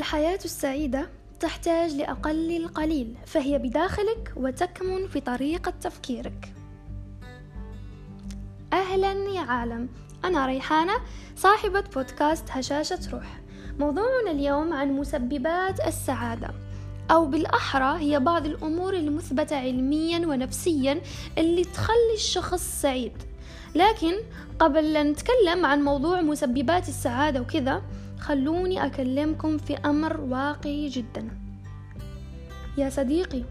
الحياة السعيدة تحتاج لأقل القليل فهي بداخلك وتكمن في طريقة تفكيرك. أهلا يا عالم أنا ريحانة صاحبة بودكاست هشاشة روح. موضوعنا اليوم عن مسببات السعادة أو بالأحرى هي بعض الأمور المثبتة علميا ونفسيا اللي تخلي الشخص سعيد. لكن قبل أن نتكلم عن موضوع مسببات السعادة وكذا خلوني أكلمكم في أمر واقعي جدا. يا صديقي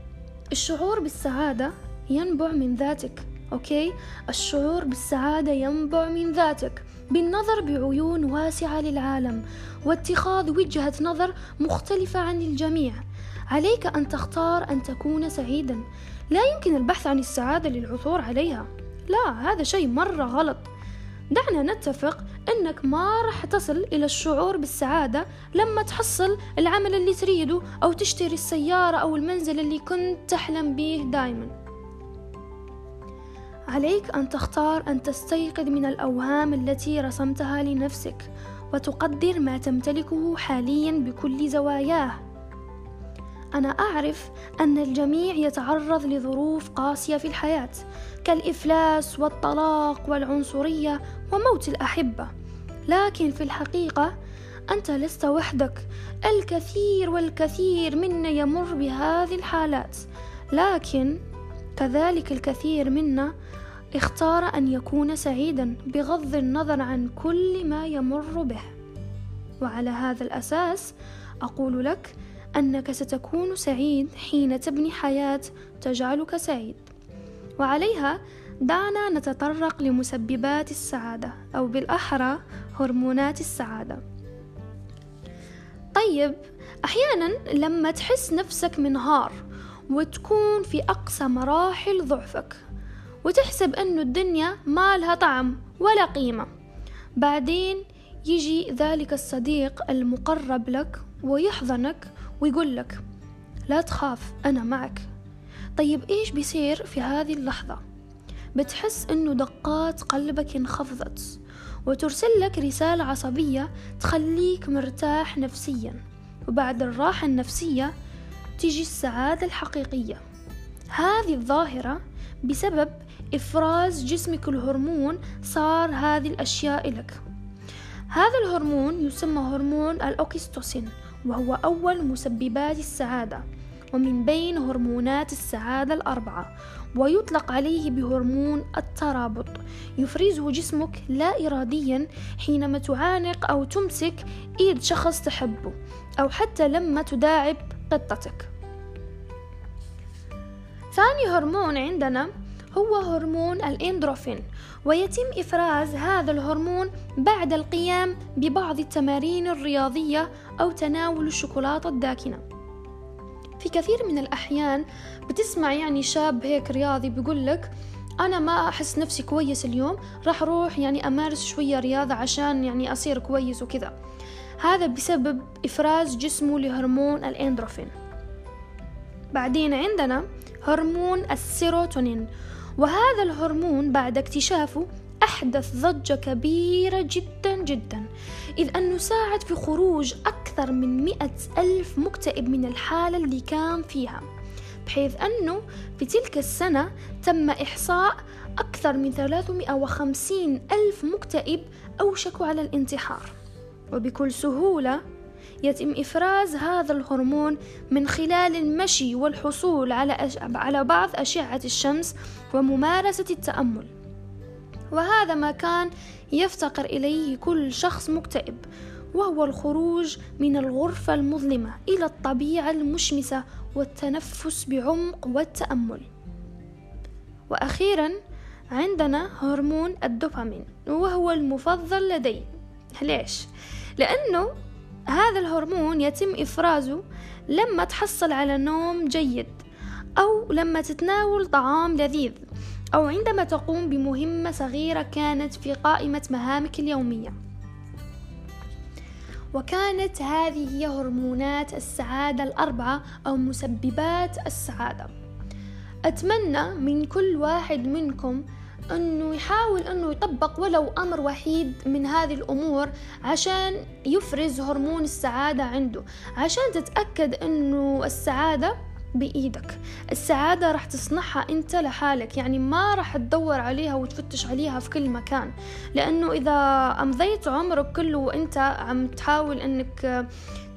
الشعور بالسعادة ينبع من ذاتك أوكي؟ الشعور بالسعادة ينبع من ذاتك. بالنظر بعيون واسعة للعالم واتخاذ وجهة نظر مختلفة عن الجميع عليك أن تختار أن تكون سعيدا. لا يمكن البحث عن السعادة للعثور عليها. لا هذا شيء مرة غلط. دعنا نتفق إنك ما راح تصل إلى الشعور بالسعادة لما تحصل العمل اللي تريده أو تشتري السيارة أو المنزل اللي كنت تحلم به دايما. عليك أن تختار أن تستيقظ من الأوهام التي رسمتها لنفسك وتقدر ما تمتلكه حاليا بكل زواياه. أنا أعرف أن الجميع يتعرض لظروف قاسية في الحياة كالإفلاس والطلاق والعنصرية وموت الأحبة. لكن في الحقيقة أنت لست وحدك الكثير والكثير منا يمر بهذه الحالات. لكن كذلك الكثير منا اختار أن يكون سعيدا بغض النظر عن كل ما يمر به. وعلى هذا الأساس أقول لك أنك ستكون سعيد حين تبني حياة تجعلك سعيد. وعليها دعنا نتطرق لمسببات السعادة أو بالأحرى هرمونات السعادة. طيب أحيانا لما تحس نفسك منهار وتكون في أقصى مراحل ضعفك وتحسب أنه الدنيا ما لها طعم ولا قيمة بعدين يجي ذلك الصديق المقرب لك ويحضنك ويقول لك لا تخاف أنا معك. طيب إيش بيصير في هذه اللحظة؟ بتحس إنه دقات قلبك انخفضت وترسل لك رسالة عصبية تخليك مرتاح نفسيا وبعد الراحة النفسية تيجي السعادة الحقيقية. هذه الظاهرة بسبب إفراز جسمك الهرمون صار هذه الأشياء لك. هذا الهرمون يسمى هرمون الأوكستوسين وهو أول مسببات السعادة ومن بين هرمونات السعادة الأربعة ويطلق عليه بهرمون الترابط يفرزه جسمك لا إراديا حينما تعانق أو تمسك إيد شخص تحبه أو حتى لما تداعب قطتك. ثاني هرمون عندنا هو هرمون الإندروفين ويتم إفراز هذا الهرمون بعد القيام ببعض التمارين الرياضية أو تناول الشوكولاتة الداكنة. في كثير من الأحيان بتسمع يعني شاب هيك رياضي بيقول لك أنا ما أحس نفسي كويس اليوم راح أروح يعني أمارس شوية رياضة عشان يعني أصير كويس وكذا. هذا بسبب إفراز جسمه لهرمون الإندروفين. بعدين عندنا هرمون السيروتونين وهذا الهرمون بعد اكتشافه أحدث ضجة كبيرة جدا جدا إذ أنه ساعد في خروج أكثر من مئة ألف مكتئب من الحالة اللي كان فيها بحيث أنه في تلك السنة تم إحصاء أكثر من 350 ألف مكتئب أوشكوا على الانتحار. وبكل سهولة يتم إفراز هذا الهرمون من خلال المشي والحصول على. على بعض أشعة الشمس وممارسة التأمل وهذا ما كان يفتقر إليه كل شخص مكتئب وهو الخروج من الغرفة المظلمة إلى الطبيعة المشمسة والتنفس بعمق والتأمل وأخيرا عندنا هرمون الدوبامين وهو المفضل لدي ليش؟ لأنه هذا الهرمون يتم إفرازه لما تحصل على نوم جيد أو لما تتناول طعام لذيذ أو عندما تقوم بمهمة صغيرة كانت في قائمة مهامك اليومية. وكانت هذه هي هرمونات السعادة الأربعة أو مسببات السعادة. أتمنى من كل واحد منكم أنه يحاول أنه يطبق ولو أمر وحيد من هذه الأمور عشان يفرز هرمون السعادة عنده عشان تتأكد أنه السعادة بإيدك. السعادة راح تصنعها أنت لحالك يعني ما راح تدور عليها وتفتش عليها في كل مكان. لأنه إذا أمضيت عمرك كله وأنت عم تحاول أنك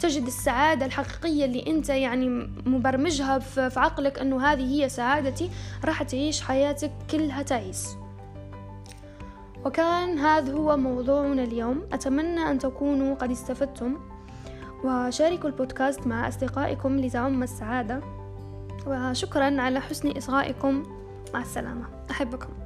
تجد السعادة الحقيقية اللي أنت يعني مبرمجها في عقلك أنه هذه هي سعادتي راح تعيش حياتك كلها تعيس. وكان هذا هو موضوعنا اليوم. أتمنى أن تكونوا قد استفدتم. وشاركوا البودكاست مع أصدقائكم لتعم السعادة. وشكرا على حسن إصغائكم. مع السلامة. أحبكم.